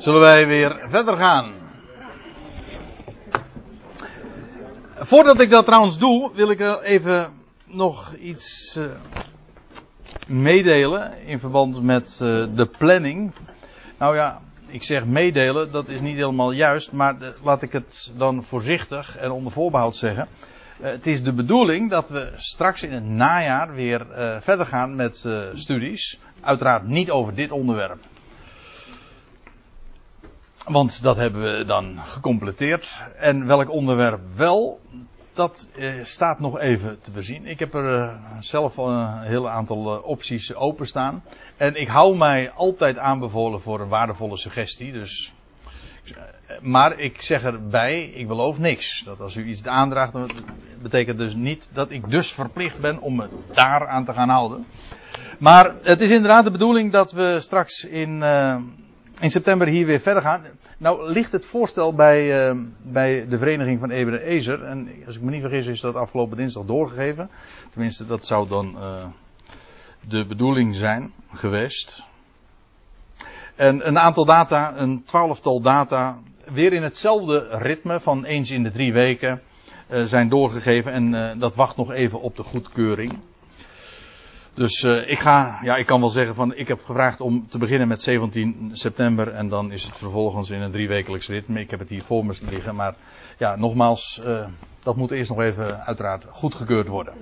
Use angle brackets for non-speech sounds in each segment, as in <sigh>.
Zullen wij weer verder gaan? Voordat ik dat trouwens doe, wil ik even nog iets uh, meedelen in verband met uh, de planning. Nou ja, ik zeg meedelen, dat is niet helemaal juist, maar laat ik het dan voorzichtig en onder voorbehoud zeggen. Uh, het is de bedoeling dat we straks in het najaar weer verder gaan met studies. Uiteraard niet over dit onderwerp. Want dat hebben we dan gecompleteerd. En welk onderwerp wel, dat eh, staat nog even te bezien. Ik heb er eh, zelf een heel aantal eh, opties openstaan. En ik hou mij altijd aanbevolen voor een waardevolle suggestie. Dus, maar ik zeg erbij, ik beloof niks. Dat als u iets aandraagt, betekent dus niet dat ik dus verplicht ben om me daar aan te gaan houden. Maar het is inderdaad de bedoeling dat we straks in, in september hier weer verder gaan. Nou ligt het voorstel bij, uh, bij de vereniging van Eber Ezer. En als ik me niet vergis is dat afgelopen dinsdag doorgegeven. Tenminste, dat zou dan uh, de bedoeling zijn geweest. En een aantal data, een twaalftal data, weer in hetzelfde ritme van eens in de drie weken uh, zijn doorgegeven. En dat wacht nog even op de goedkeuring. Dus uh, ik ga, ja, ik kan wel zeggen van, ik heb gevraagd om te beginnen met 17 september en dan is het vervolgens in een driewekelijks ritme. Ik heb het hier voor me liggen, maar ja, nogmaals, uh, dat moet eerst nog even uiteraard goedgekeurd worden.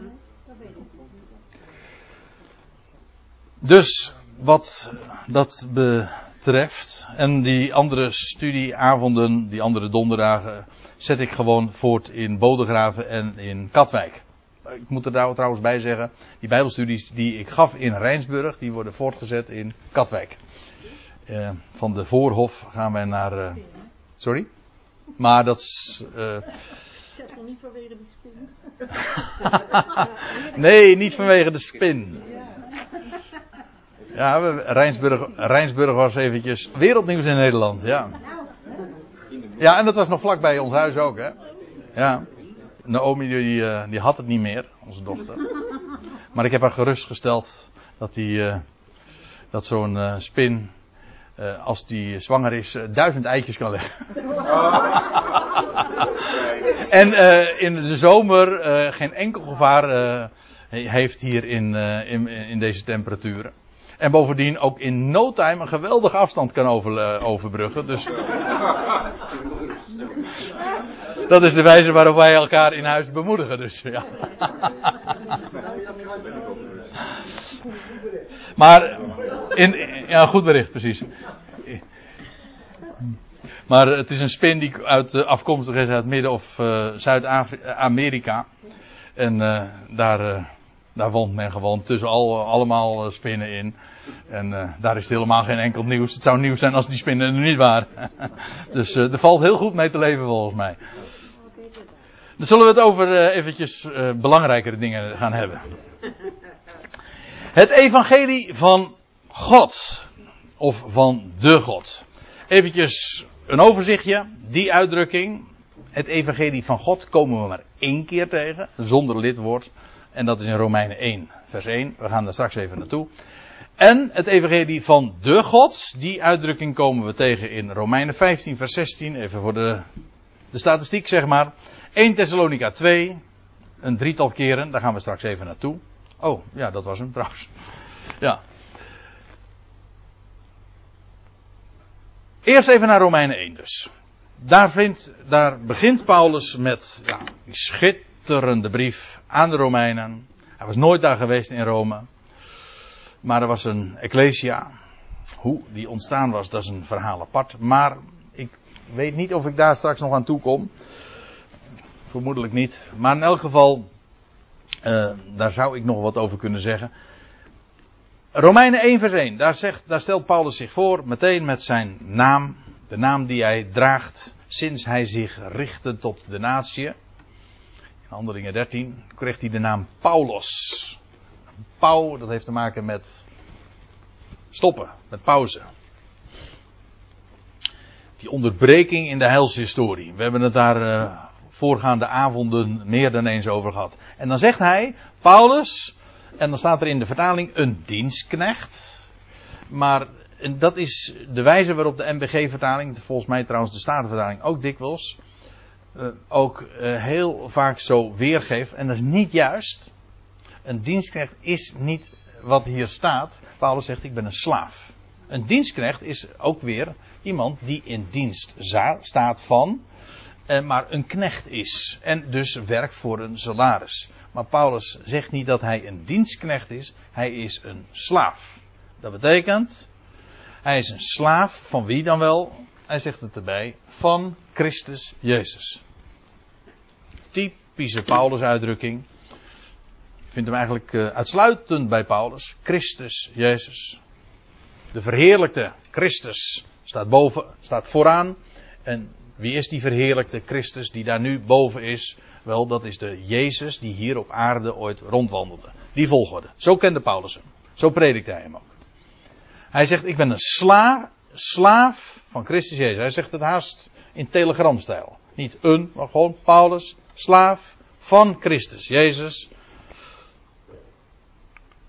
Dus wat dat betreft en die andere studieavonden, die andere donderdagen, zet ik gewoon voort in Bodegraven en in Katwijk ik moet er daar trouwens bij zeggen, die bijbelstudies die ik gaf in Rijnsburg, die worden voortgezet in Katwijk. Uh, van de Voorhof gaan wij naar, uh, sorry? Maar dat is, uh, toch niet vanwege de spin? <laughs> nee, niet vanwege de spin. Ja, Rijnsburg, Rijnsburg was eventjes wereldnieuws in Nederland, ja. Ja, en dat was nog vlak bij ons huis ook, hè. Ja. Naomi die, uh, die had het niet meer, onze dochter. Maar ik heb haar gerustgesteld dat, die, uh, dat zo'n uh, spin, als die zwanger is, duizend eitjes kan leggen. <laughs> en in de zomer geen enkel gevaar heeft hier in, in, in deze temperaturen. En bovendien ook in no time een geweldige afstand kan over, overbruggen. Dus. <laughs> Dat is de wijze waarop wij elkaar in huis bemoedigen. Dus, ja. Maar, in, ja, goed bericht, precies. Maar het is een spin die uit, afkomstig is uit Midden- of uh, Zuid-Amerika. En uh, daar, daar woont men gewoon tussen al, allemaal spinnen in. En daar is het helemaal geen enkel nieuws. Het zou nieuws zijn als die spinnen er niet waren. <laughs> dus er valt heel goed mee te leven volgens mij. Dan zullen we het over uh, eventjes uh, belangrijkere dingen gaan hebben. Het evangelie van God. Of van de God. Eventjes een overzichtje. Die uitdrukking. Het evangelie van God komen we maar één keer tegen. Zonder lidwoord. En dat is in Romeinen 1 vers 1. We gaan daar straks even naartoe. En het evangelie van de God. Die uitdrukking komen we tegen in Romeinen 15 vers 16. Even voor de, de statistiek zeg maar. 1 Thessalonica 2, een drietal keren, daar gaan we straks even naartoe. Oh, ja, dat was hem trouwens. Ja. Eerst even naar Romeinen 1 dus. Daar, vindt, daar begint Paulus met ja, die schitterende brief aan de Romeinen. Hij was nooit daar geweest in Rome. Maar er was een ecclesia. Hoe die ontstaan was, dat is een verhaal apart. Maar ik weet niet of ik daar straks nog aan toe kom. Vermoedelijk niet. Maar in elk geval, uh, daar zou ik nog wat over kunnen zeggen. Romeinen 1 vers 1, daar, zegt, daar stelt Paulus zich voor, meteen met zijn naam, de naam die hij draagt sinds hij zich richtte tot de natie. In Handelingen 13 kreeg hij de naam Paulus. Pau, dat heeft te maken met stoppen, met pauze. Die onderbreking in de heilshistorie. We hebben het daar uh, voorgaande avonden meer dan eens over gehad. En dan zegt hij, Paulus, en dan staat er in de vertaling een dienstknecht. Maar dat is de wijze waarop de MBG-vertaling, volgens mij trouwens de Statenvertaling ook dikwijls, uh, ook uh, heel vaak zo weergeeft. En dat is niet juist. Een dienstknecht is niet wat hier staat. Paulus zegt: Ik ben een slaaf. Een dienstknecht is ook weer iemand die in dienst staat van, uh, maar een knecht is. En dus werkt voor een salaris. Maar Paulus zegt niet dat hij een dienstknecht is, hij is een slaaf. Dat betekent, hij is een slaaf van wie dan wel? Hij zegt het erbij, van Christus Jezus. Typische Paulus-uitdrukking. Ik vind hem eigenlijk uh, uitsluitend bij Paulus. Christus Jezus. De verheerlijkte Christus staat boven, staat vooraan. En wie is die verheerlijkte Christus die daar nu boven is? Wel, dat is de Jezus die hier op aarde ooit rondwandelde. Die volgorde. Zo kende Paulus hem. Zo predikte hij hem ook. Hij zegt, ik ben een sla, slaaf van Christus Jezus. Hij zegt het haast in telegramstijl. Niet een, maar gewoon Paulus, slaaf van Christus Jezus.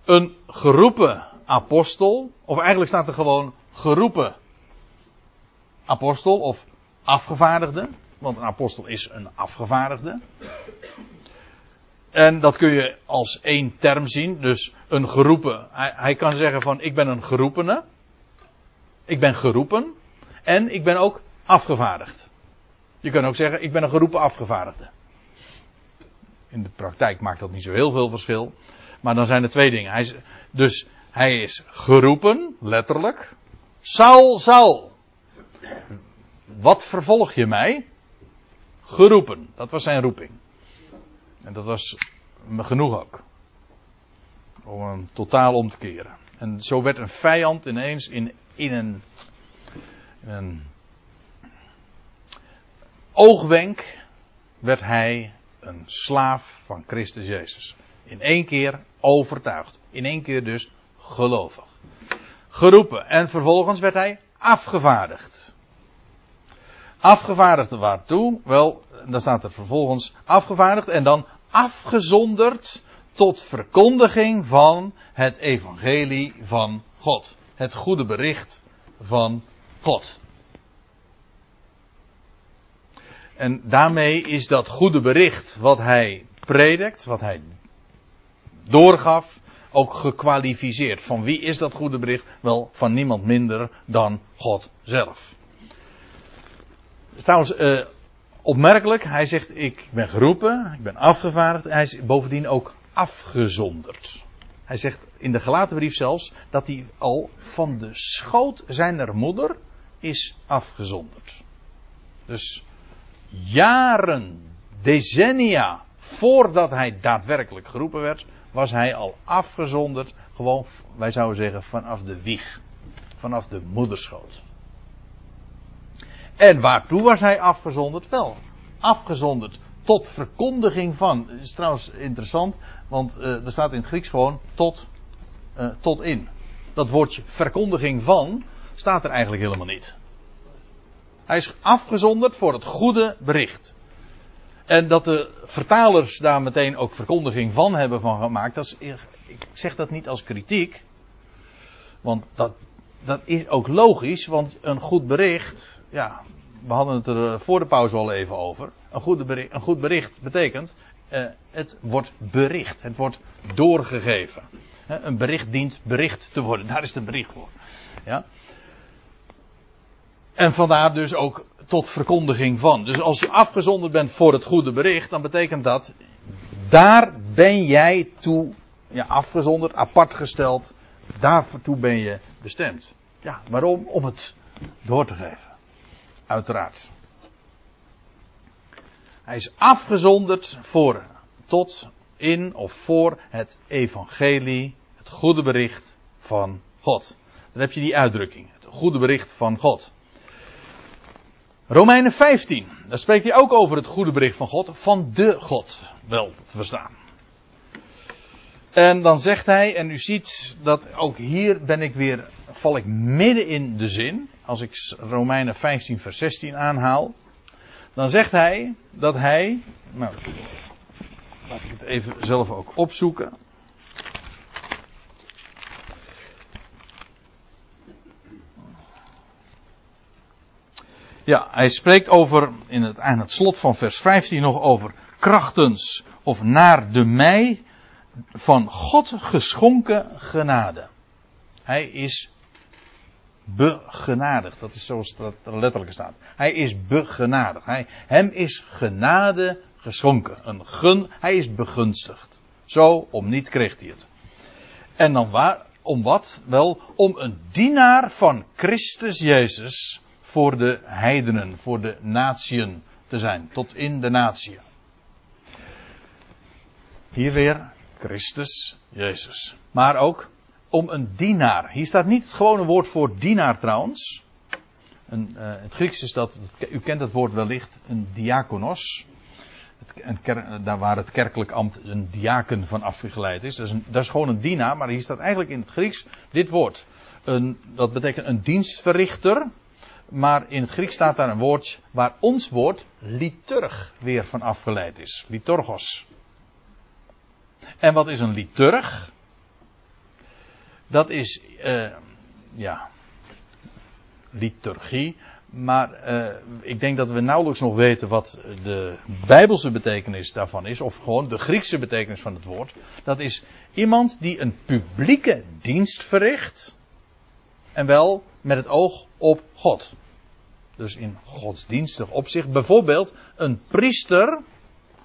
Een geroepen apostel, of eigenlijk staat er gewoon geroepen apostel of afgevaardigde. Want een apostel is een afgevaardigde. En dat kun je als één term zien. Dus een geroepen. Hij, hij, kan zeggen van ik ben een geroepene. Ik ben geroepen. En ik ben ook afgevaardigd. Je kan ook zeggen ik ben een geroepen afgevaardigde. In de praktijk maakt dat niet zo heel veel verschil. Maar dan zijn er twee dingen. Hij dus hij is geroepen, letterlijk. Saul, Saul. Wat vervolg je mij? Geroepen. Dat was zijn roeping. En dat was me genoeg ook. Om hem totaal om te keren. En zo werd een vijand ineens in, in, een, in een oogwenk werd hij een slaaf van Christus Jezus. In één keer overtuigd. In één keer dus gelovig. Geroepen. En vervolgens werd hij afgevaardigd. Afgevaardigd waartoe? Wel, dan staat er vervolgens afgevaardigd en dan afgezonderd tot verkondiging van het evangelie van God. Het goede bericht van God. En daarmee is dat goede bericht wat hij predikt, wat hij doorgaf, ook gekwalificeerd. Van wie is dat goede bericht? Wel, van niemand minder dan God zelf. Is trouwens uh, opmerkelijk, hij zegt ik ben geroepen, ik ben afgevaardigd, hij is bovendien ook afgezonderd. Hij zegt in de gelaten brief zelfs dat hij al van de schoot zijner moeder is afgezonderd. Dus jaren, decennia voordat hij daadwerkelijk geroepen werd, was hij al afgezonderd, gewoon, wij zouden zeggen, vanaf de wieg. Vanaf de moederschoot. En waartoe was hij afgezonderd? Wel, afgezonderd tot verkondiging van. Dat is trouwens interessant, want uh, er staat in het Grieks gewoon tot, uh, tot in. Dat woordje verkondiging van staat er eigenlijk helemaal niet. Hij is afgezonderd voor het goede bericht. En dat de vertalers daar meteen ook verkondiging van hebben van gemaakt, dat is, ik zeg dat niet als kritiek. Want dat, dat is ook logisch, want een goed bericht, ja, we hadden het er eh, voor de pauze al even over. Een, goed bericht, een goed bericht betekent, uh, het wordt bericht, het wordt doorgegeven. een bericht dient bericht te worden, daar is het bericht voor. Ja. En vandaar dus ook tot verkondiging van. Dus als je afgezonderd bent voor het goede bericht, dan betekent dat, daar ben jij toe, ja, afgezonderd, apart gesteld, daartoe ben je bestemd. Ja, waarom? Om het door te geven. Uiteraard. Hij is afgezonderd voor, tot, in of voor het evangelie, het goede bericht van God. Dan heb je die uitdrukking, het goede bericht van God. Romeinen 15, daar spreekt hij ook over het goede bericht van God, van de God, wel te verstaan. En dan zegt hij, en u ziet dat ook hier ben ik weer, val ik midden in de zin, als ik Romeinen 15 vers 16 aanhaal, dan zegt hij dat hij, nou, laat ik het even zelf ook opzoeken. Ja, hij spreekt over, in het, aan het slot van vers 15 nog over krachtens of naar de mij van God geschonken genade. Hij is begenadigd. Dat is zoals dat er letterlijk staat. Hij is begenadigd. Hij, hem is genade geschonken. Een gun, hij is begunstigd. Zo, om niet kreeg hij het. En dan waar, om wat? Wel, om een dienaar van Christus Jezus voor de heidenen, voor de natieën te zijn. Tot in de natie. Hier weer Christus Jezus. Maar ook om een dienaar. Hier staat niet het gewone woord voor dienaar trouwens. Een, uh, het Grieks is dat, u kent het woord wellicht, een diakonos. Het, een daar waar het kerkelijk ambt een diaken van afgeleid is. Dat is, een, dat is gewoon een dienaar, maar hier staat eigenlijk in het Grieks dit woord. Een, dat betekent een dienstverrichter. Maar in het Grieks staat daar een woord waar ons woord liturg weer van afgeleid is. Liturgos. En wat is een liturg? Dat is, uh, ja, liturgie. Maar uh, ik denk dat we nauwelijks nog weten wat de bijbelse betekenis daarvan is. Of gewoon de Griekse betekenis van het woord. Dat is iemand die een publieke dienst verricht. En wel met het oog op God. Dus in godsdienstig opzicht. Bijvoorbeeld, een priester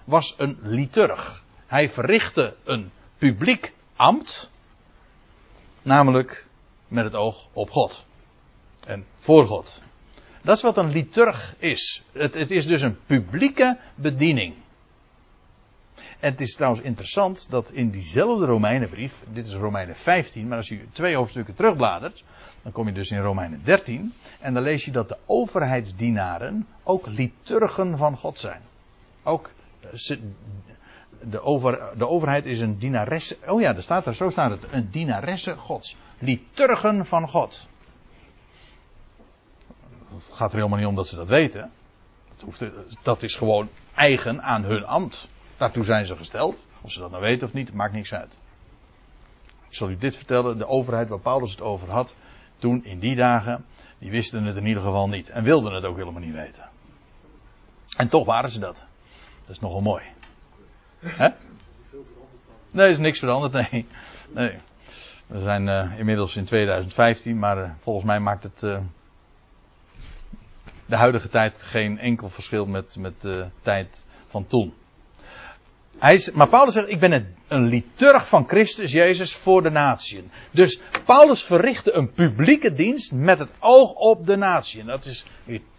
was een liturg. Hij verrichtte een publiek ambt. Namelijk met het oog op God. En voor God. Dat is wat een liturg is. Het, het, is dus een publieke bediening. En het is trouwens interessant dat in diezelfde Romeinenbrief, dit is Romeinen 15, maar als je twee hoofdstukken terugbladert, dan kom je dus in Romeinen 13, en dan lees je dat de overheidsdienaren ook liturgen van God zijn. Ook eh, de, over, de overheid is een dienaresse. Oh ja, daar staat er, zo staat het. Een dienaresse Gods. Liturgen van God. Het gaat er helemaal niet om dat ze dat weten. Dat, hoeft, dat is gewoon eigen aan hun ambt. Daartoe zijn ze gesteld. Of ze dat nou weten of niet, maakt niks uit. Ik zal u dit vertellen. De overheid waar Paulus het over had. Toen in die dagen. Die wisten het in ieder geval niet. En wilden het ook helemaal niet weten. En toch waren ze dat. Dat is nogal mooi. Hè? Nee, is niks veranderd, nee. nee. We zijn uh, inmiddels in 2015, maar uh, volgens mij maakt het uh, de huidige tijd geen enkel verschil met, met de tijd van toen. Hij is, maar Paulus zegt, ik ben een, liturg van Christus Jezus voor de natieën. Dus Paulus verrichtte een publieke dienst met het oog op de natieën. Dat is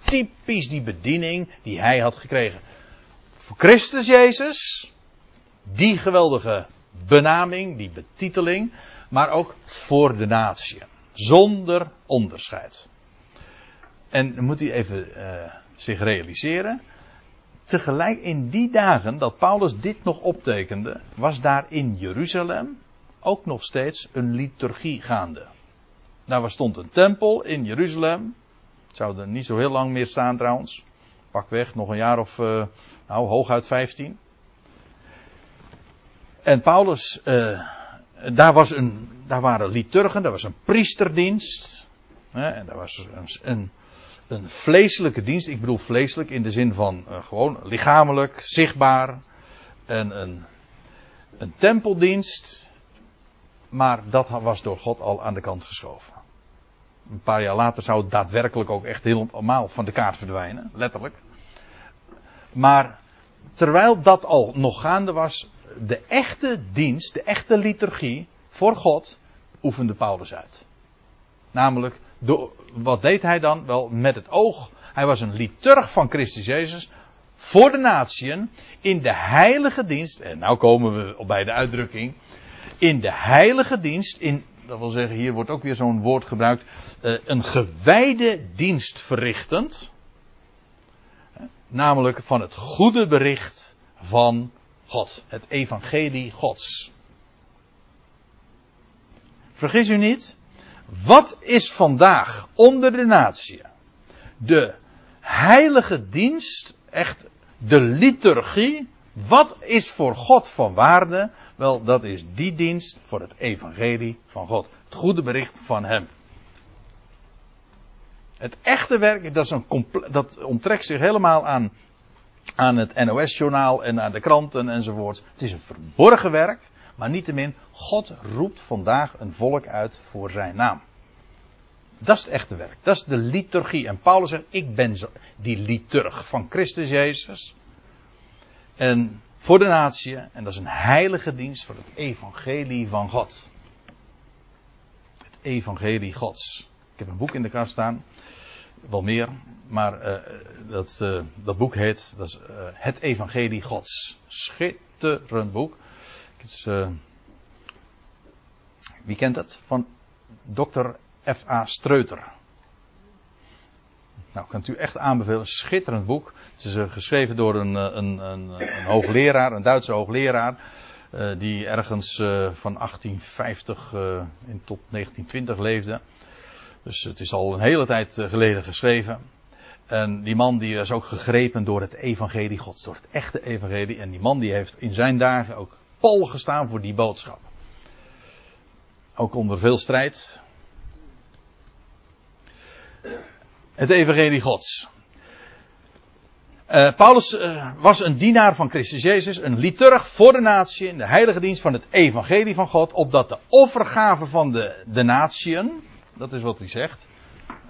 typisch die bediening die hij had gekregen. Voor Christus Jezus, die geweldige benaming, die betiteling, maar ook voor de natie. Zonder onderscheid. En moet u even uh, zich realiseren. Tegelijk in die dagen dat Paulus dit nog optekende, was daar in Jeruzalem ook nog steeds een liturgie gaande. Daar stond een tempel in Jeruzalem. Het zou er niet zo heel lang meer staan trouwens. Pak weg, nog een jaar of, uh, nou hooguit 15. En Paulus, uh, daar, was een, daar waren liturgen, daar was een priesterdienst. Hè, en daar was een, een, een, vleeselijke dienst. Ik bedoel vleeselijk in de zin van uh, gewoon lichamelijk, zichtbaar. En een, een tempeldienst. Maar dat was door God al aan de kant geschoven. Een paar jaar later zou het daadwerkelijk ook echt helemaal van de kaart verdwijnen, letterlijk. Maar terwijl dat al nog gaande was, de echte dienst, de echte liturgie voor God oefende Paulus uit. Namelijk, wat deed hij dan? Wel, met het oog. Hij was een liturg van Christus Jezus voor de natieën in de heilige dienst. En nou komen we bij de uitdrukking. In de heilige dienst, in, dat wil zeggen, hier wordt ook weer zo'n woord gebruikt. Uh, een gewijde dienst verrichtend. Namelijk van het goede bericht van God. Het evangelie Gods. Vergis u niet. Wat is vandaag onder de natie de heilige dienst, echt de liturgie, wat is voor God van waarde? Wel, dat is die dienst voor het evangelie van God. Het goede bericht van Hem. Het echte werk, dat, is een dat onttrekt zich helemaal aan, aan het NOS-journaal en aan de kranten enzovoort. Het is een verborgen werk, maar niettemin, God roept vandaag een volk uit voor zijn naam. Dat is het echte werk. Dat is de liturgie. En Paulus zegt, ik ben die liturg van Christus Jezus. En voor de natie. En dat is een heilige dienst voor het evangelie van God. Het evangelie Gods. Ik heb een boek in de kast staan. Wel meer. Maar uh, dat, uh, dat boek heet dat is, uh, Het Evangelie Gods. Schitterend boek. Is, wie kent het? Van dokter F.A. Streuter. Nou, kan u echt aanbevelen. Schitterend boek. Het is geschreven door een, een, een, een, hoogleraar, een Duitse hoogleraar. Die ergens van 1850 in tot 1920 leefde. Dus het is al een hele tijd geleden geschreven. En die man die is ook gegrepen door het evangelie gods, door het echte evangelie. En die man die heeft in zijn dagen ook pal gestaan voor die boodschap. Ook onder veel strijd. Het evangelie gods. Uh, Paulus uh, was een dienaar van Christus Jezus, een liturg voor de natie in de heilige dienst van het evangelie van God, opdat de offergave van de, de natieën, dat is wat hij zegt,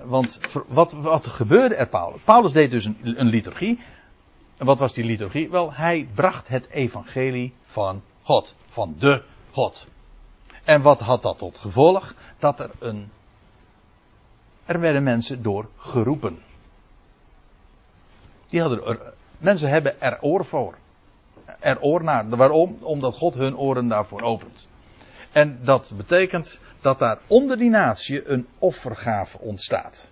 want wat, wat gebeurde er Paulus? Paulus deed dus een, een liturgie. En wat was die liturgie? Wel, hij bracht het evangelie van God, van de God. En wat had dat tot gevolg? Dat er een er werden mensen door geroepen. Die hadden er, mensen hebben er oor voor. Er oor naar. Waarom? Omdat God hun oren daarvoor opent. En dat betekent dat daar onder die natie een offergave ontstaat.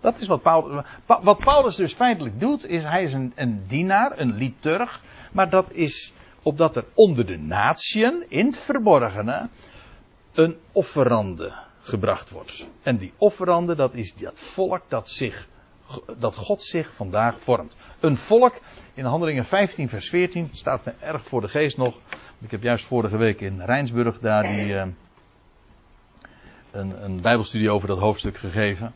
Dat is wat Paulus, wat Paulus dus feitelijk doet, is hij is een, een dienaar, een liturg, maar dat is opdat er onder de natieën, in het verborgene, een offerande gebracht wordt. En die offerande, dat is dat volk dat zich, dat God zich vandaag vormt. Een volk, in Handelingen 15 vers 14, staat me erg voor de geest nog. Ik heb juist vorige week in Rijnsburg daar die, uh, een, een bijbelstudie over dat hoofdstuk gegeven.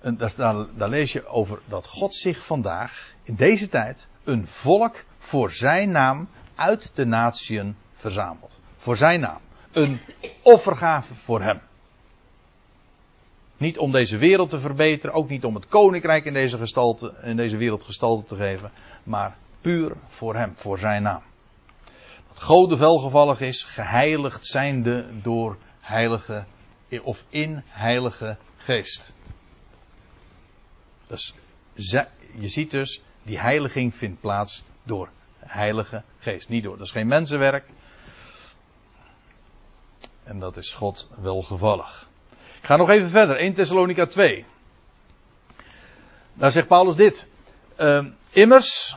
En daar, daar, daar lees je over dat God zich vandaag, in deze tijd, een volk voor zijn naam uit de natieën verzamelt. Voor zijn naam. Een offergave voor hem. Niet om deze wereld te verbeteren, ook niet om het koninkrijk in deze, gestalte, in deze wereld gestalte te geven, maar puur voor hem, voor zijn naam. Dat God welgevallig is, geheiligd zijnde door heilige, of in heilige geest. Dus je ziet dus, die heiliging vindt plaats door heilige geest. Niet door, dat is geen mensenwerk. En dat is God welgevallig. Ga nog even verder. 1 Thessalonica 2. Daar zegt Paulus dit. Uh, immers.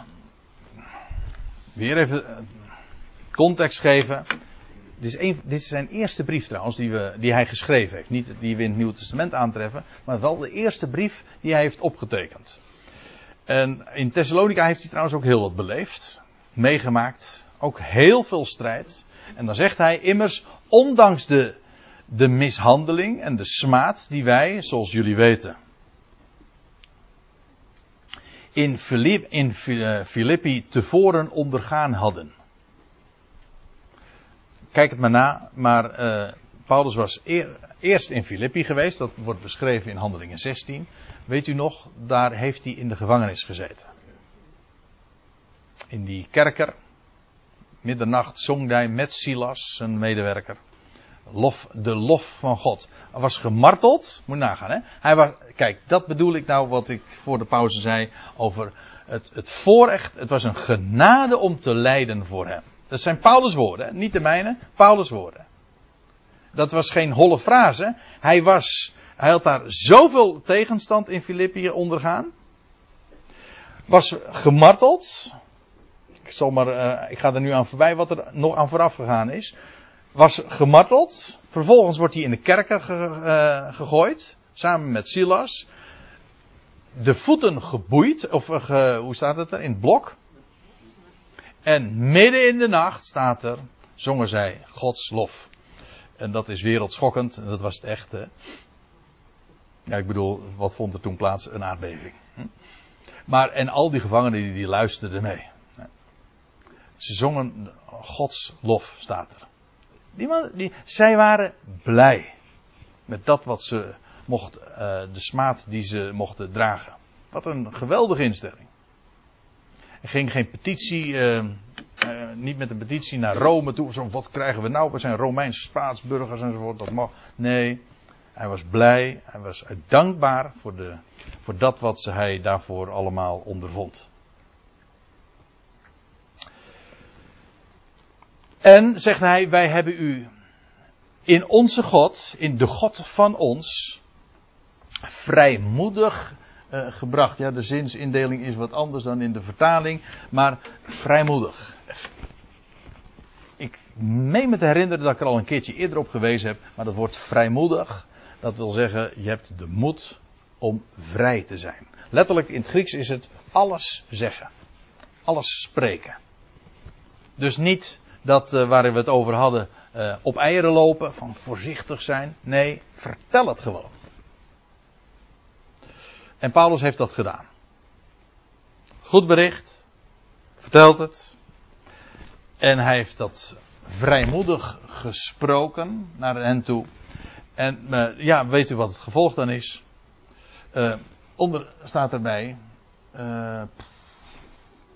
Weer even uh, context geven. Dit is, dit zijn eerste brief trouwens die, we, die hij geschreven heeft. Niet die we in het Nieuwe Testament aantreffen. Maar wel de eerste brief die hij heeft opgetekend. En in Thessalonica heeft hij trouwens ook heel wat beleefd. Meegemaakt. Ook heel veel strijd. En dan zegt hij immers, ondanks de de mishandeling en de smaad die wij, zoals jullie weten, in, in Filippi tevoren ondergaan hadden. Kijk het maar na, maar uh, Paulus was eer, eerst in Filippi geweest, dat wordt beschreven in Handelingen 16. Weet u nog, daar heeft hij in de gevangenis gezeten. In die kerker, middernacht zong hij met Silas, zijn medewerker lof, de lof van God. Hij was gemarteld, moet nagaan hè. Hij was, kijk, dat bedoel ik nou wat ik voor de pauze zei over het, het voorrecht. Het was een genade om te lijden voor hem. Dat zijn Paulus woorden, niet de mijne, Paulus woorden. Dat was geen holle frase. Hij was, hij had daar zoveel tegenstand in Filippi ondergaan. Was gemarteld. Ik, zal maar, uh, ik ga er nu aan voorbij wat er nog aan vooraf gegaan is was gemarteld. Vervolgens wordt hij in de kerker ge, uh, gegooid. Samen met Silas. De voeten geboeid. Of ge, hoe staat het er? In het blok. En midden in de nacht staat er. Zongen zij Gods lof. En dat is wereldschokkend. En dat was het echte. Ja, ik bedoel, wat vond er toen plaats? Een aardbeving. Hm? Maar, en al die gevangenen die, die luisterden mee. Ze zongen Gods lof, staat er. Die, die, zij waren blij met dat wat ze mocht, uh, de smaad die ze mochten dragen. Wat een geweldige instelling. Er ging geen petitie, uh, uh, niet met een petitie naar Rome toe. Zo, wat krijgen we nou? We zijn Romeins staatsburgers enzovoort. Dat mag. Nee, hij was blij. Hij was dankbaar voor, de, voor dat wat hij daarvoor allemaal ondervond. En zegt hij, wij hebben u in onze God, in de God van ons, vrijmoedig uh, gebracht. Ja, de zinsindeling is wat anders dan in de vertaling, maar vrijmoedig. Ik meen me te herinneren dat ik er al een keertje eerder op gewezen heb, maar dat woord vrijmoedig, dat wil zeggen, je hebt de moed om vrij te zijn. Letterlijk in het Grieks is het alles zeggen. Alles spreken. Dus niet dat uh, waar we het over hadden, uh, op eieren lopen, van voorzichtig zijn. Nee, vertel het gewoon. En Paulus heeft dat gedaan. Goed bericht, vertelt het. En hij heeft dat vrijmoedig gesproken naar hen toe. En uh, ja, weet u wat het gevolg dan is? onder staat erbij.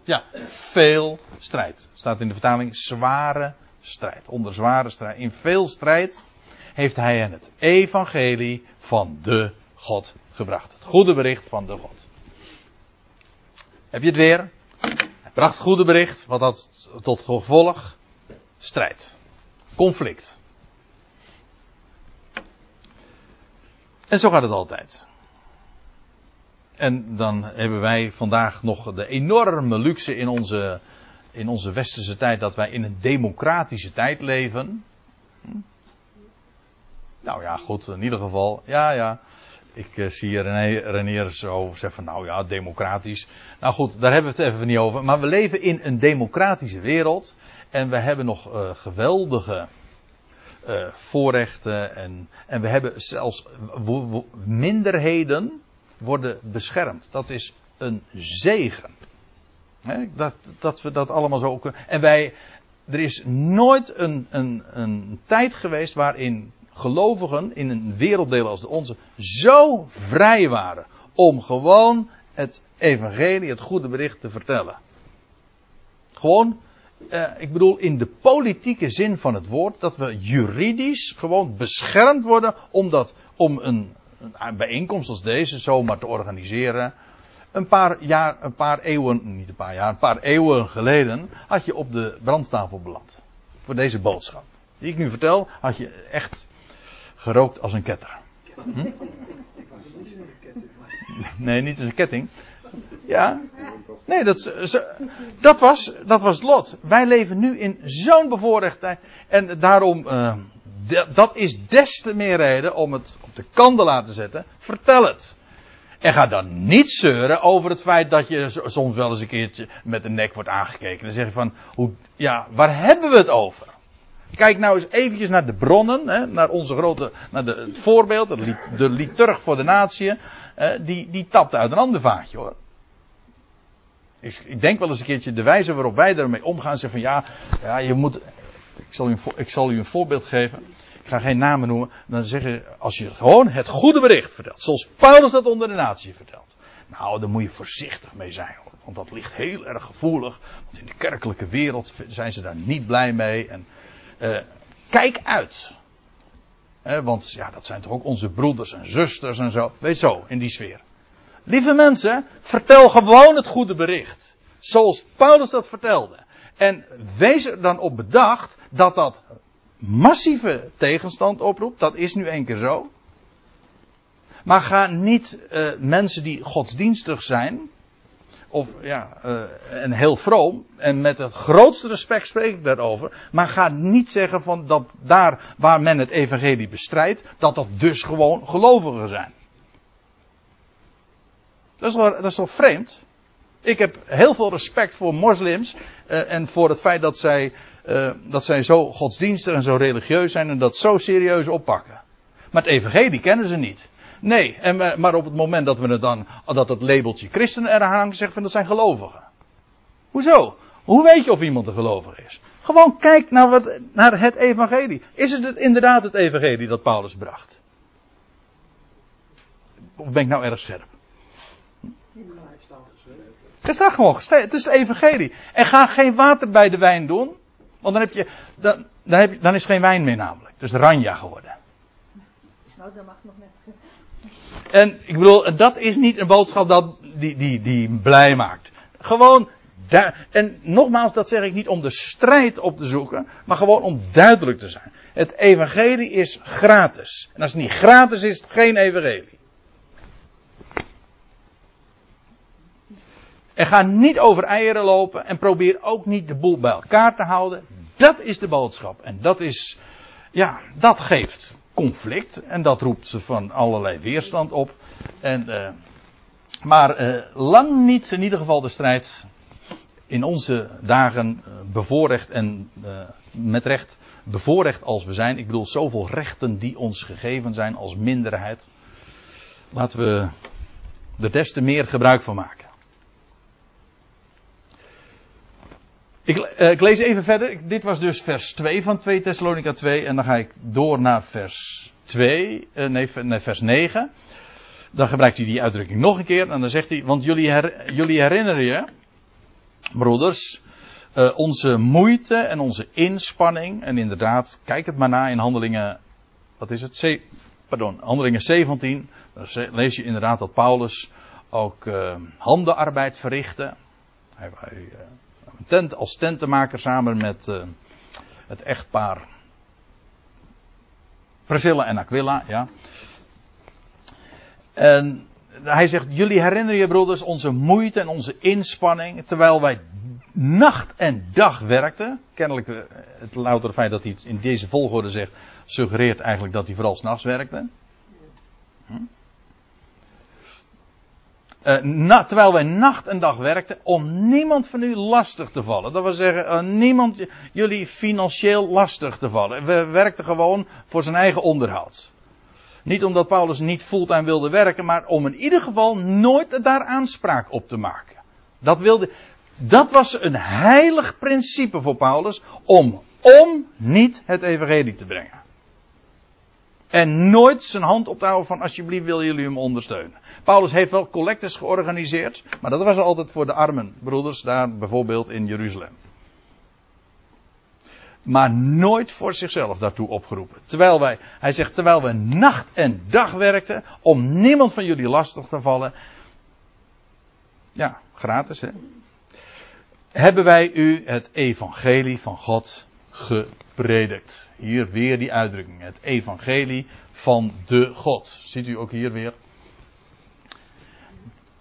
Ja, veel strijd. Staat in de vertaling zware strijd. Onder zware strijd. In veel strijd heeft hij hen het evangelie van de God gebracht. Het goede bericht van de God. Heb je het weer? Hij bracht het goede bericht. Wat had tot gevolg? Strijd. Conflict. En zo gaat het altijd. En dan hebben wij vandaag nog de enorme luxe in onze, in onze westerse tijd dat wij in een democratische tijd leven. Hm? Nou ja, goed, in ieder geval. Ja, ja. Ik uh, zie René, René zo zeggen van nou ja, democratisch. Nou goed, daar hebben we het even niet over. Maar we leven in een democratische wereld. En we hebben nog uh, geweldige uh, voorrechten. En, en we hebben zelfs minderheden worden beschermd. Dat is een zegen. dat, dat we dat allemaal zo kunnen. En wij, er is nooit een, een, een tijd geweest waarin gelovigen in een werelddeel als de onze zo vrij waren om gewoon het evangelie, het goede bericht te vertellen. Gewoon, eh, ik bedoel in de politieke zin van het woord, dat we juridisch gewoon beschermd worden om, dat, om een, een bijeenkomst als deze zomaar te organiseren. Een paar jaar, een paar eeuwen, niet een paar jaar, een paar eeuwen geleden had je op de brandstapel beland. Voor deze boodschap. Die ik nu vertel, had je echt gerookt als een ketter. Hm? Nee, niet als een ketting. Ja. Nee, dat, dat, was, dat was lot. Wij leven nu in zo'n bevoorrecht tijd. En daarom, uh, dat is des te meer reden om het op de kant te zetten. Vertel het. En ga dan niet zeuren over het feit dat je soms wel eens een keertje met de nek wordt aangekeken. Dan zeg je van, hoe, ja, waar hebben we het over? Kijk nou eens eventjes naar de bronnen, hè, naar onze grote, naar de, het voorbeeld, de, liturg voor de natie, die, die tapt uit een ander vaatje hoor. Ik, ik, denk wel eens een keertje de wijze waarop wij daarmee omgaan, zeggen van ja, ja je moet, ik zal, u een, ik zal u een voorbeeld geven. Ik ga geen namen noemen. Dan zeggen als je gewoon het goede bericht vertelt. Zoals Paulus dat onder de natie vertelt. Nou, daar moet je voorzichtig mee zijn. Want dat ligt heel erg gevoelig. Want in de kerkelijke wereld zijn ze daar niet blij mee. En uh, kijk uit. Eh, want ja, dat zijn toch ook onze broeders en zusters en zo. Weet zo, in die sfeer. Lieve mensen, vertel gewoon het goede bericht. Zoals Paulus dat vertelde. En wees er dan op bedacht dat dat massieve tegenstand oproept. Dat is nu één keer zo. Maar ga niet uh, mensen die godsdienstig zijn. Of ja, uh, en heel vroom. En met het grootste respect spreek ik daarover. Maar ga niet zeggen van dat daar waar men het evangelie bestrijdt. Dat dat dus gewoon gelovigen zijn. Dat is wel, dat is wel vreemd. Ik heb heel veel respect voor moslims uh, en voor het feit dat zij, uh, dat zij zo godsdienstig en zo religieus zijn en dat zo serieus oppakken. Maar het evangelie kennen ze niet. Nee, en, eh, maar op het moment dat we het dan, dat het labeltje christenen eraan hangen, zeggen van dat zijn gelovigen. Hoezo? Hoe weet je of iemand een gelovige is? Gewoon kijk naar, wat, naar het evangelie. Is het, het inderdaad het evangelie dat Paulus bracht? Of ben ik nou erg scherp? Het staat gewoon geschreven. Het is het evangelie. En ga geen water bij de wijn doen. Want dan, heb je, dan, dan, heb je, dan is geen wijn meer namelijk. Dus ranja geworden. Nou, dat mag nog net. En ik bedoel, dat is niet een boodschap dat, die, die, die blij maakt. Gewoon, en nogmaals, dat zeg ik niet om de strijd op te zoeken, maar gewoon om duidelijk te zijn. Het evangelie is gratis. En als het niet gratis is, is het geen evangelie. En ga niet over eieren lopen en probeer ook niet de boel bij elkaar te houden. Dat is de boodschap. En dat is, ja, dat geeft conflict. En dat roept van allerlei weerstand op. En, uh, maar uh, lang niet in ieder geval de strijd in onze dagen uh, bevoorrecht en met recht bevoorrecht als we zijn. Ik bedoel zoveel rechten die ons gegeven zijn als minderheid. Laten we er des te meer gebruik van maken. Ik, uh, ik, lees even verder. Dit was dus vers 2 van 2 Thessalonica 2. En dan ga ik door naar vers 2. Uh, nee, nee, vers 9. Dan gebruikt hij die uitdrukking nog een keer. En dan zegt hij. Want jullie, her, jullie herinneren je, broeders. Uh, onze moeite en onze inspanning. En inderdaad, kijk het maar na in handelingen. Wat is het? C, pardon, handelingen 17. Dan lees je inderdaad dat Paulus ook handenarbeid verrichtte. Hij, hij tent als tentenmaker samen met uh, het echtpaar Priscilla en Aquila, ja. En hij zegt, jullie herinneren je broeders onze moeite en onze inspanning, terwijl wij nacht en dag werkten. Kennelijk, eh, het louter feit dat hij het in deze volgorde zegt, suggereert eigenlijk dat hij vooral s'nachts werkte. Hm? Na, terwijl wij nacht en dag werkten om niemand van u lastig te vallen. Dat wil zeggen, uh, niemand jullie financieel lastig te vallen. We werkten gewoon voor zijn eigen onderhoud. Niet omdat Paulus niet fulltime wilde werken, maar om in ieder geval nooit daar aanspraak op te maken. Dat wilde, dat was een heilig principe voor Paulus om, om niet het evangelie te brengen. En nooit zijn hand op te houden van alsjeblieft wil jullie hem ondersteunen. Paulus heeft wel collectes georganiseerd, maar dat was altijd voor de armen broeders daar bijvoorbeeld in Jeruzalem. Maar nooit voor zichzelf daartoe opgeroepen. Terwijl wij, hij zegt, terwijl we nacht en dag werkten om niemand van jullie lastig te vallen. Ja, gratis hè. Hebben wij u het evangelie van God gepredikt. Hier weer die uitdrukking. Het evangelie van de God. Ziet u ook hier weer.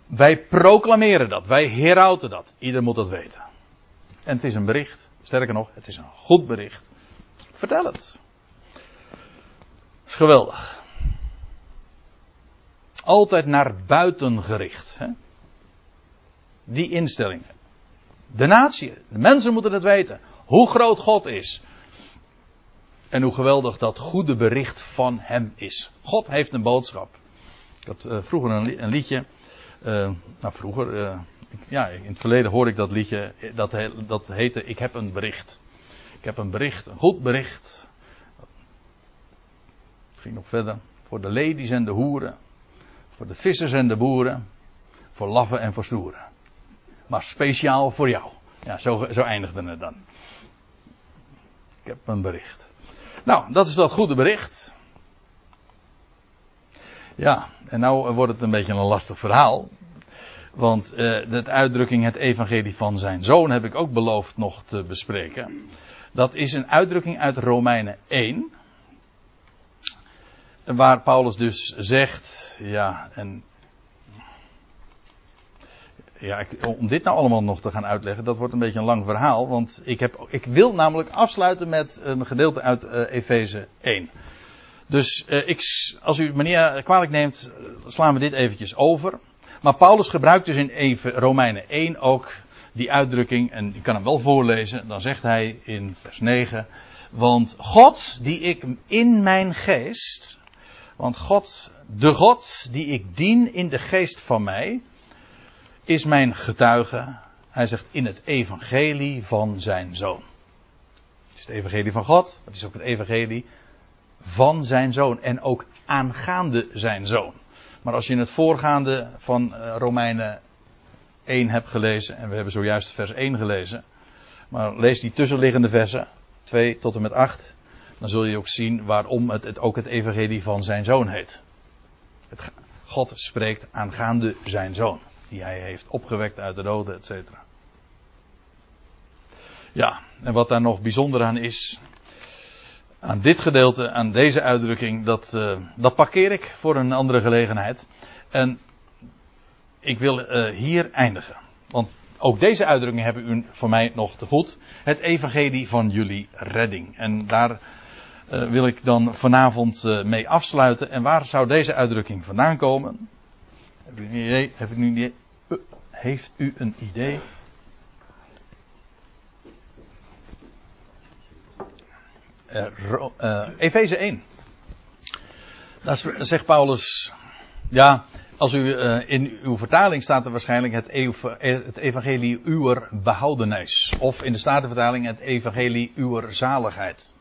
Wij proclameren dat. Wij herauten dat. Ieder moet dat weten. En het is een bericht. Sterker nog, het is een goed bericht. Vertel het. is geweldig. Altijd naar buiten gericht. Hè? Die instellingen. De natie, de mensen moeten het weten. Hoe groot God is. En hoe geweldig dat goede bericht van Hem is. God heeft een boodschap. Ik had uh, vroeger een, een liedje. Uh, nou, vroeger. Uh, ja, in het verleden hoorde ik dat liedje. Dat, dat heette Ik heb een bericht. Ik heb een bericht, een goed bericht. Het ging nog verder. Voor de ladies en de hoeren. Voor de vissers en de boeren. Voor laffen en voor stoeren. Maar speciaal voor jou. Ja, zo, zo eindigde het dan. Heb een bericht. Nou, dat is dat goede bericht. Ja, en nou wordt het een beetje een lastig verhaal. Want uh, de uitdrukking het evangelie van zijn zoon heb ik ook beloofd nog te bespreken. Dat is een uitdrukking uit Romeinen 1. Waar Paulus dus zegt, ja, en ja, om dit nou allemaal nog te gaan uitleggen, dat wordt een beetje een lang verhaal. Want ik, heb, ik wil namelijk afsluiten met een gedeelte uit uh, Efeze 1. Dus uh, ik, als u meneer kwalijk neemt, slaan we dit eventjes over. Maar Paulus gebruikt dus in Romeinen 1 ook die uitdrukking, en ik kan hem wel voorlezen, dan zegt hij in vers 9, want God die ik in mijn geest Want God, de God die ik dien in de geest van mij, is mijn getuige. Hij zegt in het evangelie van zijn zoon. Het is het evangelie van God, het is ook het evangelie van zijn zoon en ook aangaande zijn zoon. Maar als je in het voorgaande van eh, Romeinen 1 hebt gelezen, en we hebben zojuist vers 1 gelezen, maar lees die tussenliggende versen, 2 tot en met 8, dan zul je ook zien waarom het, ook het evangelie van zijn zoon heet. Het, God spreekt aangaande zijn zoon, die hij heeft opgewekt uit de doden, et cetera. Ja, en wat daar nog bijzonder aan is, aan dit gedeelte, aan deze uitdrukking, dat, uh, dat parkeer ik voor een andere gelegenheid. En ik wil uh, hier eindigen. Want ook deze uitdrukking hebben u voor mij nog te goed. Het evangelie van jullie redding. En daar uh, wil ik dan vanavond mee afsluiten. En waar zou deze uitdrukking vandaan komen? Heb u een idee? Heb u een idee? heeft u een idee? uh, Efeze 1. Daar zegt Paulus, ja, als u uh, in uw vertaling staat er waarschijnlijk het, het evangelie uwer behoudenis. Of in de Statenvertaling het evangelie uwer zaligheid.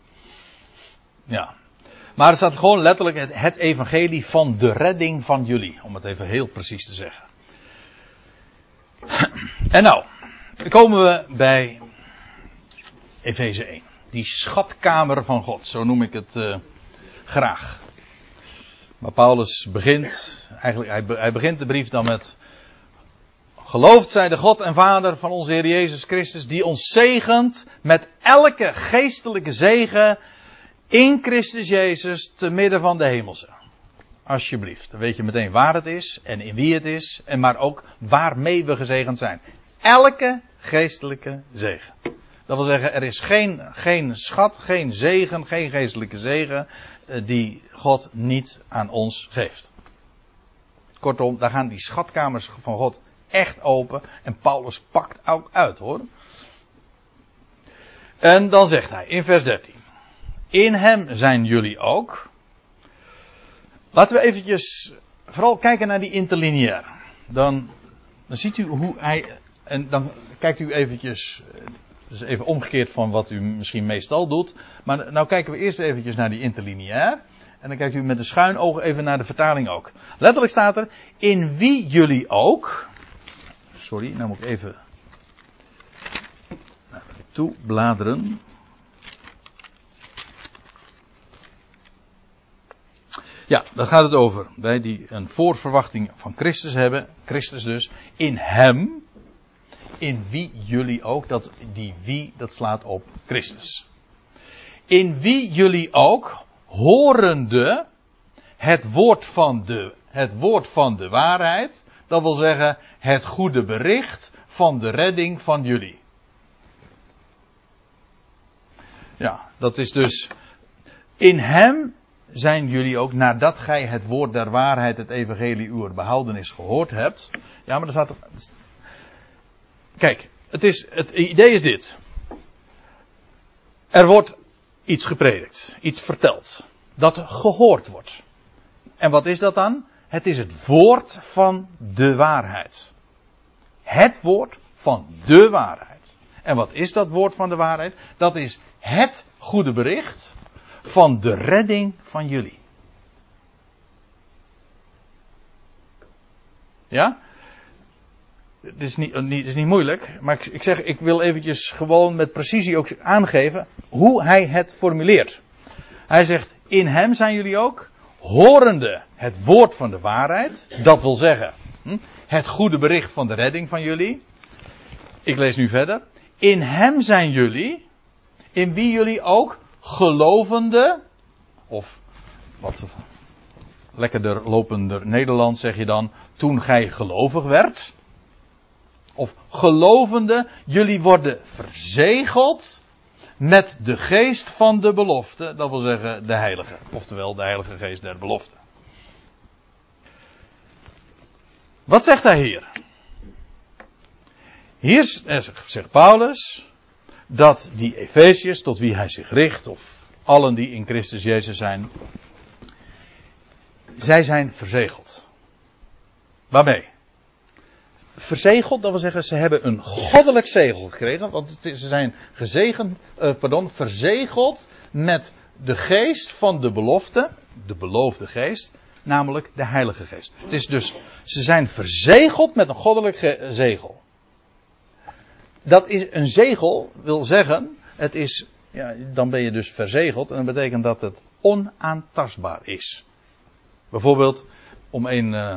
Ja. Maar er staat gewoon letterlijk het, het evangelie van de redding van jullie. Om het even heel precies te zeggen. En nou, komen we bij Efeze 1 die schatkamer van God, zo noem ik het uh, graag. Maar Paulus begint, eigenlijk, hij, hij begint de brief dan met. Geloofd zij de God en Vader van onze Heer Jezus Christus, die ons zegent met elke geestelijke zegen in Christus Jezus te midden van de hemelse. Alsjeblieft, dan weet je meteen waar het is en in wie het is, en maar ook waarmee we gezegend zijn. Elke geestelijke zegen. Dat wil zeggen, er is geen, geen schat, geen zegen, geen geestelijke zegen eh, die God niet aan ons geeft. Kortom, daar gaan die schatkamers van God echt open. En Paulus pakt ook uit hoor. En dan zegt hij in vers 13. In hem zijn jullie ook. Laten we eventjes vooral kijken naar die interlineair. Dan, dan ziet u hoe hij. En dan kijkt u eventjes dus even omgekeerd van wat u misschien meestal doet. Maar nou kijken we eerst eventjes naar die interlineair. En dan kijkt u met een schuin oog even naar de vertaling ook. Letterlijk staat er, in wie jullie ook. Sorry, nou moet ik even toe bladeren. Ja, daar gaat het over. Wij die een voorverwachting van Christus hebben, Christus dus, in Hem, in wie jullie ook, dat, die wie, dat slaat op Christus. In wie jullie ook, horende het woord van de, het woord van de waarheid, dat wil zeggen het goede bericht van de redding van jullie. Ja, dat is dus, in hem zijn jullie ook, nadat gij het woord der waarheid, het evangelie uw behoudenis gehoord hebt. Ja, maar er staat, Kijk, het, is, het idee is dit. Er wordt iets gepredikt, iets verteld, dat gehoord wordt. En wat is dat dan? Het is het woord van de waarheid. Het woord van de waarheid. En wat is dat woord van de waarheid? Dat is het goede bericht van de redding van jullie. Ja? het is niet, het is niet moeilijk, maar ik, ik zeg, ik wil eventjes gewoon met precisie ook aangeven hoe hij het formuleert. Hij zegt, in hem zijn jullie ook, horende het woord van de waarheid, dat wil zeggen, hm, het goede bericht van de redding van jullie. Ik lees nu verder. In hem zijn jullie, in wie jullie ook gelovende, of wat lekkerder lopender Nederlands zeg je dan, toen gij gelovig werd of gelovende, jullie worden verzegeld met de geest van de belofte, dat wil zeggen de heilige, oftewel de heilige geest der belofte. Wat zegt hij hier? Hier zegt Paulus dat die Efeziërs, tot wie hij zich richt, of allen die in Christus Jezus zijn, Zij zijn verzegeld. Waarmee? Verzegeld, dat wil zeggen, ze hebben een goddelijk zegel gekregen. Want ze zijn gezegend, uh, pardon, verzegeld met de geest van de belofte. De beloofde geest. Namelijk de Heilige Geest. Het is dus, ze zijn verzegeld met een goddelijk zegel. Dat is een zegel, wil zeggen, het is, ja, dan ben je dus verzegeld en dat betekent dat het onaantastbaar is. Bijvoorbeeld, om een uh,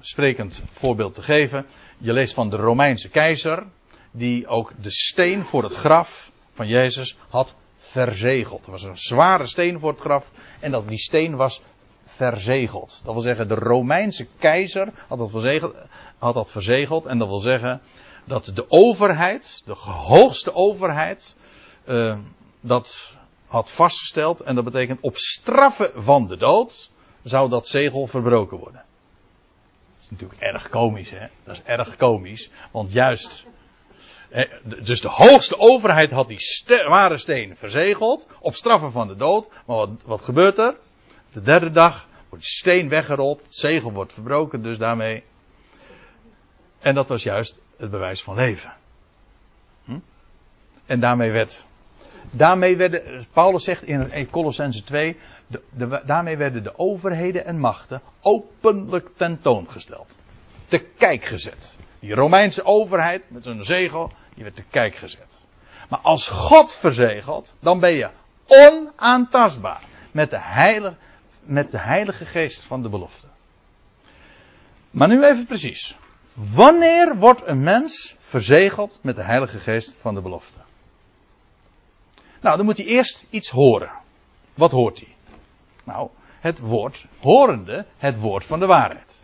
sprekend voorbeeld te geven. Je leest van de Romeinse keizer, die ook de steen voor het graf van Jezus had verzegeld. Er was een zware steen voor het graf en dat, die steen was verzegeld. Dat wil zeggen, de Romeinse keizer had dat verzegeld, had dat verzegeld en dat wil zeggen dat de overheid, de hoogste overheid, uh, dat had vastgesteld en dat betekent op straffen van de dood zou dat zegel verbroken worden. Dat is natuurlijk erg komisch, hè? Dat is erg komisch, want juist. Dus de hoogste overheid had die ware steen verzegeld, op straffen van de dood. Maar wat, wat gebeurt er? De derde dag wordt die steen weggerold, het zegel wordt verbroken, dus daarmee. En dat was juist het bewijs van leven. Hm? En daarmee werd. Daarmee werden, Paulus zegt in Colossense 2, de, daarmee werden de overheden en machten openlijk tentoongesteld. Te kijk gezet. Die Romeinse overheid met een zegel, die werd te kijk gezet. Maar als God verzegelt, dan ben je onaantastbaar. Met de, met de heilige geest van de belofte. Maar nu even precies. Wanneer wordt een mens verzegeld met de heilige geest van de belofte? Nou, dan moet hij eerst iets horen. Wat hoort hij? Nou, het woord, horende, het woord van de waarheid.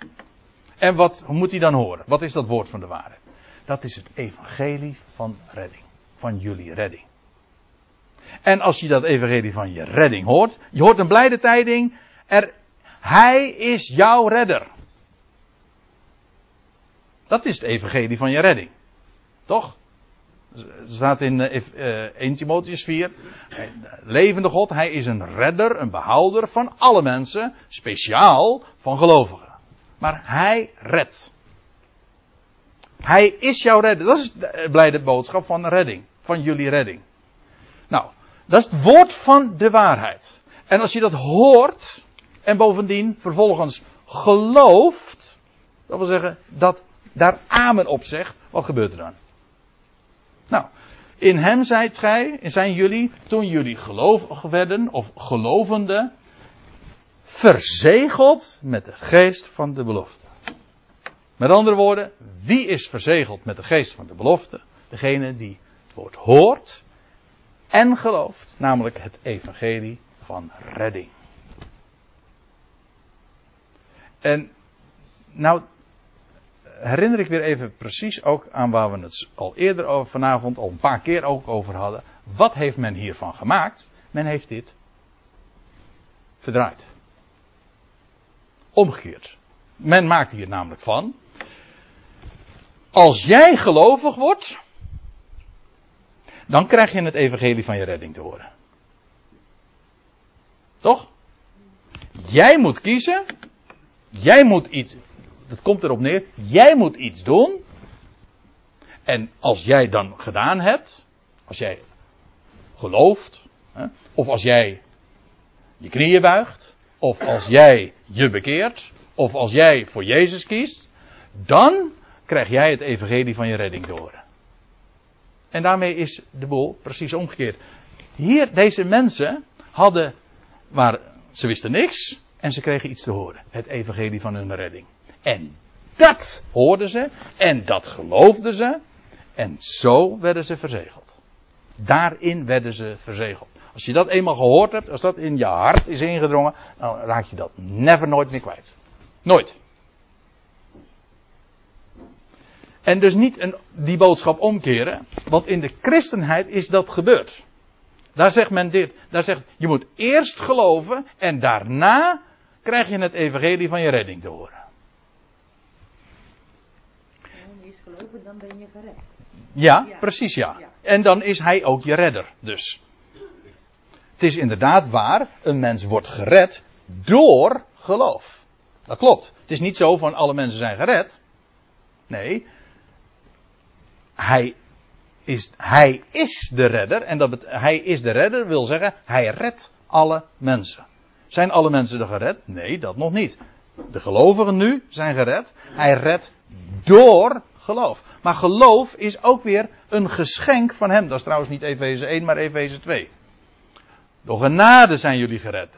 En wat moet hij dan horen? Wat is dat woord van de waarheid? Dat is het evangelie van redding. Van jullie redding. En als je dat evangelie van je redding hoort, je hoort een blijde tijding, er, hij is jouw redder. Dat is het evangelie van je redding. Toch? Het staat in 1 eh, eh, Timotheus 4. Levende God, hij is een redder, een behouder van alle mensen, speciaal van gelovigen. Maar hij redt. Hij is jouw redder. Dat is de blijde boodschap van redding. Van jullie redding. Nou, dat is het woord van de waarheid. En als je dat hoort en bovendien vervolgens gelooft, dat wil zeggen dat daar amen op zegt, wat gebeurt er dan? Nou, in hem zijt gij, zijn jullie, toen jullie gelovig werden, of gelovende, verzegeld met de geest van de belofte. Met andere woorden, wie is verzegeld met de geest van de belofte? Degene die het woord hoort en gelooft, namelijk het evangelie van redding. En nou herinner ik weer even precies ook aan waar we het al eerder over vanavond, al een paar keer ook over hadden. Wat heeft men hiervan gemaakt? Men heeft dit verdraaid. Omgekeerd. Men maakt hier namelijk van. Als jij gelovig wordt, dan krijg je het evangelie van je redding te horen. Toch? Jij moet kiezen. Jij moet iets dat komt erop neer, jij moet iets doen. En als jij dan gedaan hebt, als jij gelooft, hè, of als jij je knieën buigt, of als jij je bekeert, of als jij voor Jezus kiest, dan krijg jij het evangelie van je redding te horen. En daarmee is de boel precies omgekeerd. Hier, deze mensen hadden, maar ze wisten niks en ze kregen iets te horen. Het evangelie van hun redding. En dat hoorden ze en dat geloofden ze. En zo werden ze verzegeld. Daarin werden ze verzegeld. Als je dat eenmaal gehoord hebt, als dat in je hart is ingedrongen, dan raak je dat never nooit meer kwijt. Nooit. En dus niet een, die boodschap omkeren, want in de christenheid is dat gebeurd. Daar zegt men dit. Daar zegt, je moet eerst geloven en daarna krijg je het evangelie van je redding te horen. Dan ben je gered. Ja, precies ja. En dan is hij ook je redder, dus. Het is inderdaad waar, een mens wordt gered door geloof. Dat klopt. Het is niet zo van alle mensen zijn gered. Nee. Hij is, hij is de redder. En dat hij is de redder wil zeggen, hij redt alle mensen. Zijn alle mensen er gered? Nee, dat nog niet. De gelovigen nu zijn gered. Hij redt door geloof. Maar geloof is ook weer een geschenk van hem. Dat is trouwens niet Efeze 1, maar Efeze 2. Door genade zijn jullie gered.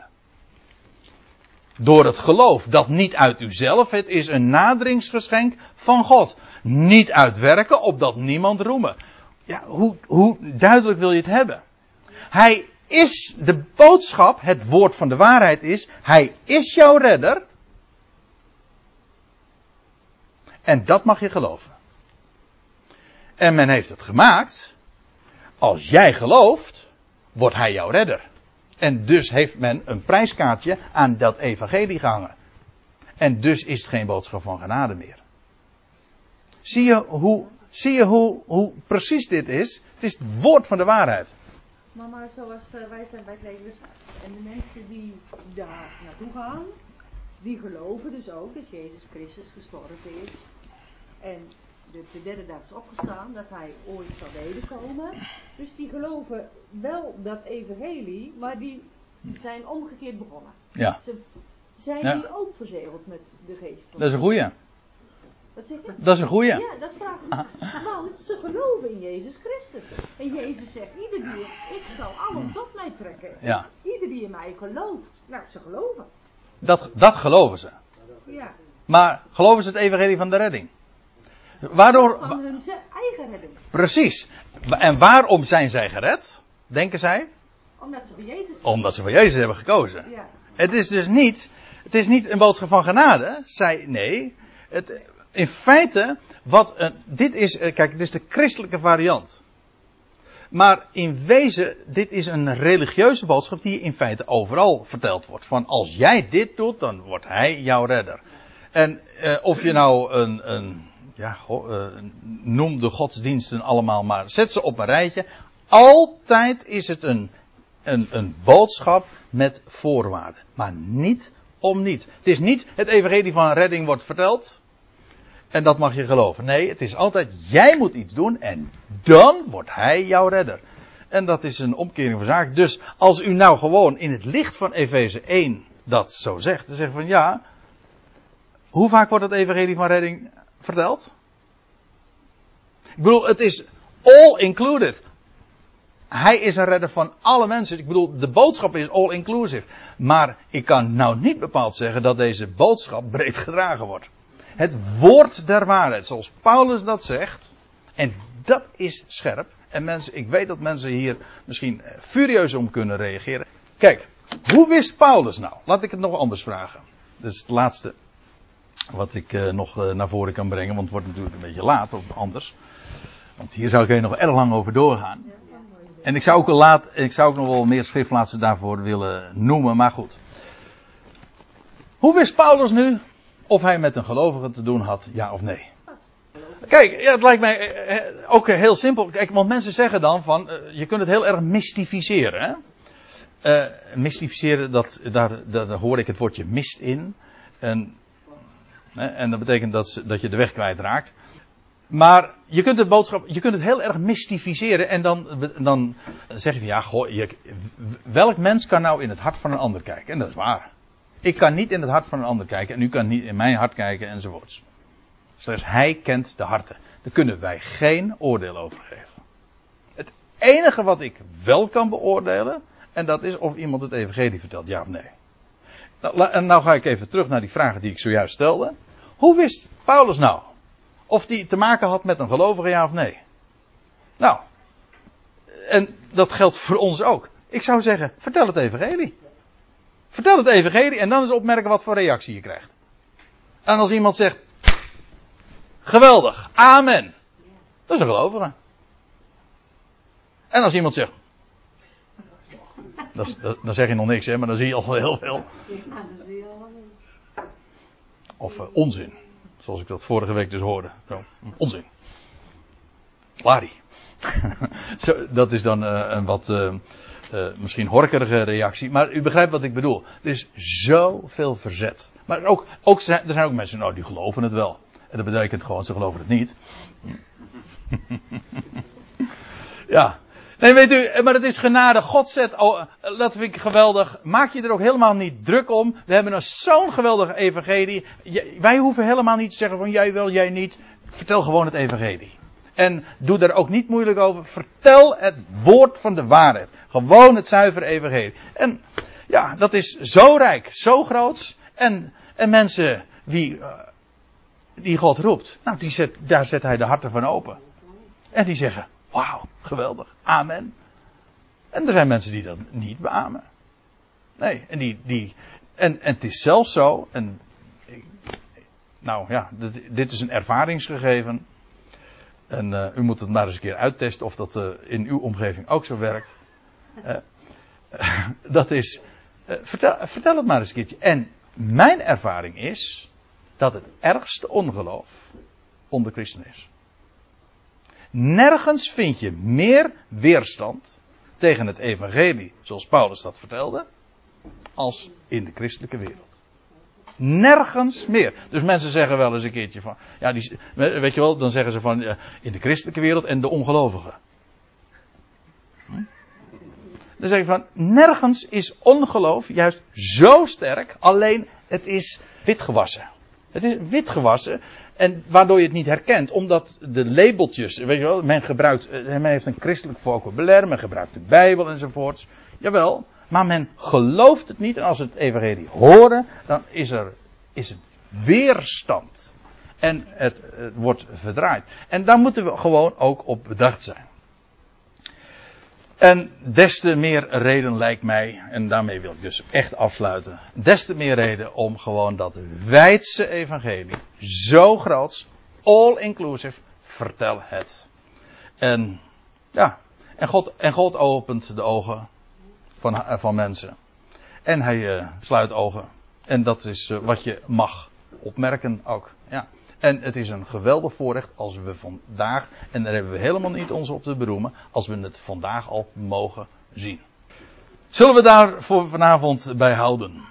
Door het geloof. Dat niet uit uzelf. Het is een naderingsgeschenk van God. Niet uit werken, opdat niemand roemen. Ja, hoe, hoe duidelijk wil je het hebben? Hij is de boodschap, het woord van de waarheid is, hij is jouw redder. En dat mag je geloven. En men heeft het gemaakt. Als jij gelooft, wordt hij jouw redder. En dus heeft men een prijskaartje aan dat evangelie gehangen. En dus is het geen boodschap van genade meer. Zie je hoe, zie je hoe, hoe precies dit is? Het is het woord van de waarheid. Maar, maar zoals eh, wij zijn bij leven en de mensen die daar naartoe gaan, die geloven dus ook dat Jezus Christus gestorven is. En de, de derde dag is opgestaan, dat hij ooit zal wederkomen. Dus die geloven wel dat evangelie, maar die zijn omgekeerd begonnen. Ja, Ze zijn Ja. die ook verzegeld met de geest van dat is een goeie. Wat zeg je? Dat is een goeie. Ja, dat vraag ik me. Want ze geloven in Jezus Christus. En Jezus zegt, ieder die, ik zal allen tot mij trekken. Ja, Ieder die in mij gelooft. Nou, ze geloven. dat, dat geloven ze. Ja. Maar geloven ze het evangelie van de redding? Waardoor, Van hun ze- eigen redding. precies. En waarom zijn zij gered? Denken zij? Omdat ze voor Jezus Omdat ze voor Jezus hebben gekozen. Ja. Het is dus niet, het is niet een boodschap van genade. Zij, nee. Het, in feite, wat een, dit is, eh, kijk, dit is de christelijke variant. Maar in wezen, dit is een religieuze boodschap die in feite overal verteld wordt. Van als jij dit doet, dan wordt hij jouw redder. En eh, of je nou een, een ja, eh, noem de godsdiensten allemaal maar, zet ze op een rijtje. Altijd is het een, een, een boodschap met voorwaarden. Maar niet om niet. Het is niet het evangelie van redding wordt verteld. En dat mag je geloven. Nee, het is altijd, jij moet iets doen en dan wordt hij jouw redder. En dat is een omkering van zaken. Dus als u nou gewoon in het licht van Efeze 1 dat zo zegt, dan zegt van ja, hoe vaak wordt het evangelie van redding verteld? Ik bedoel, het is all included. Hij is een redder van alle mensen. Ik bedoel, de boodschap is all inclusive. Maar ik kan nou niet bepaald zeggen dat deze boodschap breed gedragen wordt. Het woord der waarheid, zoals Paulus dat zegt. En dat is scherp. En mensen, ik weet dat mensen hier misschien eh, furieus om kunnen reageren. Kijk, hoe wist Paulus nou? Laat ik het nog anders vragen. Dat is het laatste wat ik eh, nog eh, naar voren kan brengen, want het wordt natuurlijk een beetje laat of anders. Want hier zou ik nog erg lang over doorgaan. En ik zou ook, laat, ik zou ook nog wel meer schriftplaatsen daarvoor willen noemen, maar goed. Hoe wist Paulus nu of hij met een gelovige te doen had, ja of nee? Kijk, ja, het lijkt mij eh, ook heel simpel. Kijk, want mensen zeggen dan van, je kunt het heel erg mystificeren. Hè? Mystificeren, dat, daar, daar, hoor ik het woordje mist in. En, en dat betekent dat, dat je de weg kwijtraakt. Maar je kunt, de boodschap, je kunt het heel erg mystificeren en dan, dan zeg je van ja, goh, je, welk mens kan nou in het hart van een ander kijken? En dat is waar. Ik kan niet in het hart van een ander kijken en u kan niet in mijn hart kijken enzovoorts. Slechts hij kent de harten. Daar kunnen wij geen oordeel over geven. Het enige wat ik wel kan beoordelen, en dat is of iemand het evangelie vertelt, ja of nee. Nou, nou ga ik even terug naar die vragen die ik zojuist stelde. Hoe wist Paulus nou of die te maken had met een gelovige, ja of nee? Nou, en dat geldt voor ons ook. Ik zou zeggen, vertel het evangelie. Vertel het evangelie en dan eens opmerken wat voor reactie je krijgt. En als iemand zegt, geweldig, amen. Dat is een gelovige. En als iemand zegt, dat dan zeg je nog niks hè, maar dan zie je al heel veel. Of eh, onzin. Zoals ik dat vorige week dus hoorde. Zo, onzin. Lari. <laughs> Zo, dat is dan eh, een wat, eh, uh, misschien horkerige reactie, maar u begrijpt wat ik bedoel. Er is zoveel verzet. Maar ook, ook, er zijn ook mensen, nou, die geloven het wel. En dat betekent gewoon, ze geloven het niet. <laughs> ja. Nee, weet u, maar het is genade. God zet, oh, dat vind ik geweldig. Maak je er ook helemaal niet druk om. We hebben een zo'n geweldige evangelie. Wij hoeven helemaal niet te zeggen van jij wel, jij niet. Vertel gewoon het evangelie. En doe daar ook niet moeilijk over. Vertel het woord van de waarheid. Gewoon het zuivere evangelie. En ja, dat is zo rijk, zo groot. En, en mensen wie, uh, die God roept, nou, die zet, daar zet hij de harten van open. En die zeggen, wauw, geweldig, amen. En er zijn mensen die dat niet beamen. Nee, en die, die, en, en het is zelfs zo, en, nou ja, dit, dit is een ervaringsgegeven. En uh, u moet het maar eens een keer uittesten of dat uh, in uw omgeving ook zo werkt. Uh, <laughs> dat is. vertel, vertel het maar eens een keertje. En mijn ervaring is dat het ergste ongeloof onder christenen is. Nergens vind je meer weerstand tegen het evangelie, zoals Paulus dat vertelde, als in de christelijke wereld. Nergens meer. Dus mensen zeggen wel eens een keertje van, ja, die, weet je wel, dan zeggen ze van in de christelijke wereld en de ongelovigen. Hm? Dan zeg je van, nergens is ongeloof juist zo sterk, alleen het is witgewassen. Het is witgewassen en waardoor je het niet herkent, omdat de labeltjes, weet je wel, men gebruikt, eh, men heeft een christelijk vocabulaire, men gebruikt de Bijbel enzovoorts. Jawel, maar men gelooft het niet en als ze het evangelie horen, dan is er is het weerstand. En het, het wordt verdraaid. En daar moeten we gewoon ook op bedacht zijn. En des te meer reden lijkt mij, en daarmee wil ik dus echt afsluiten, des te meer reden om gewoon dat wijdse evangelie, zo groot, all inclusive, vertel het. En ja, en God, en God opent de ogen van, van mensen. En hij uh, sluit ogen. En dat is uh, wat je mag opmerken ook. Ja. En het is een geweldig voorrecht als we vandaag, en daar hebben we helemaal niet ons op te beroemen, als we het vandaag al mogen zien. Zullen we daar voor vanavond bij houden?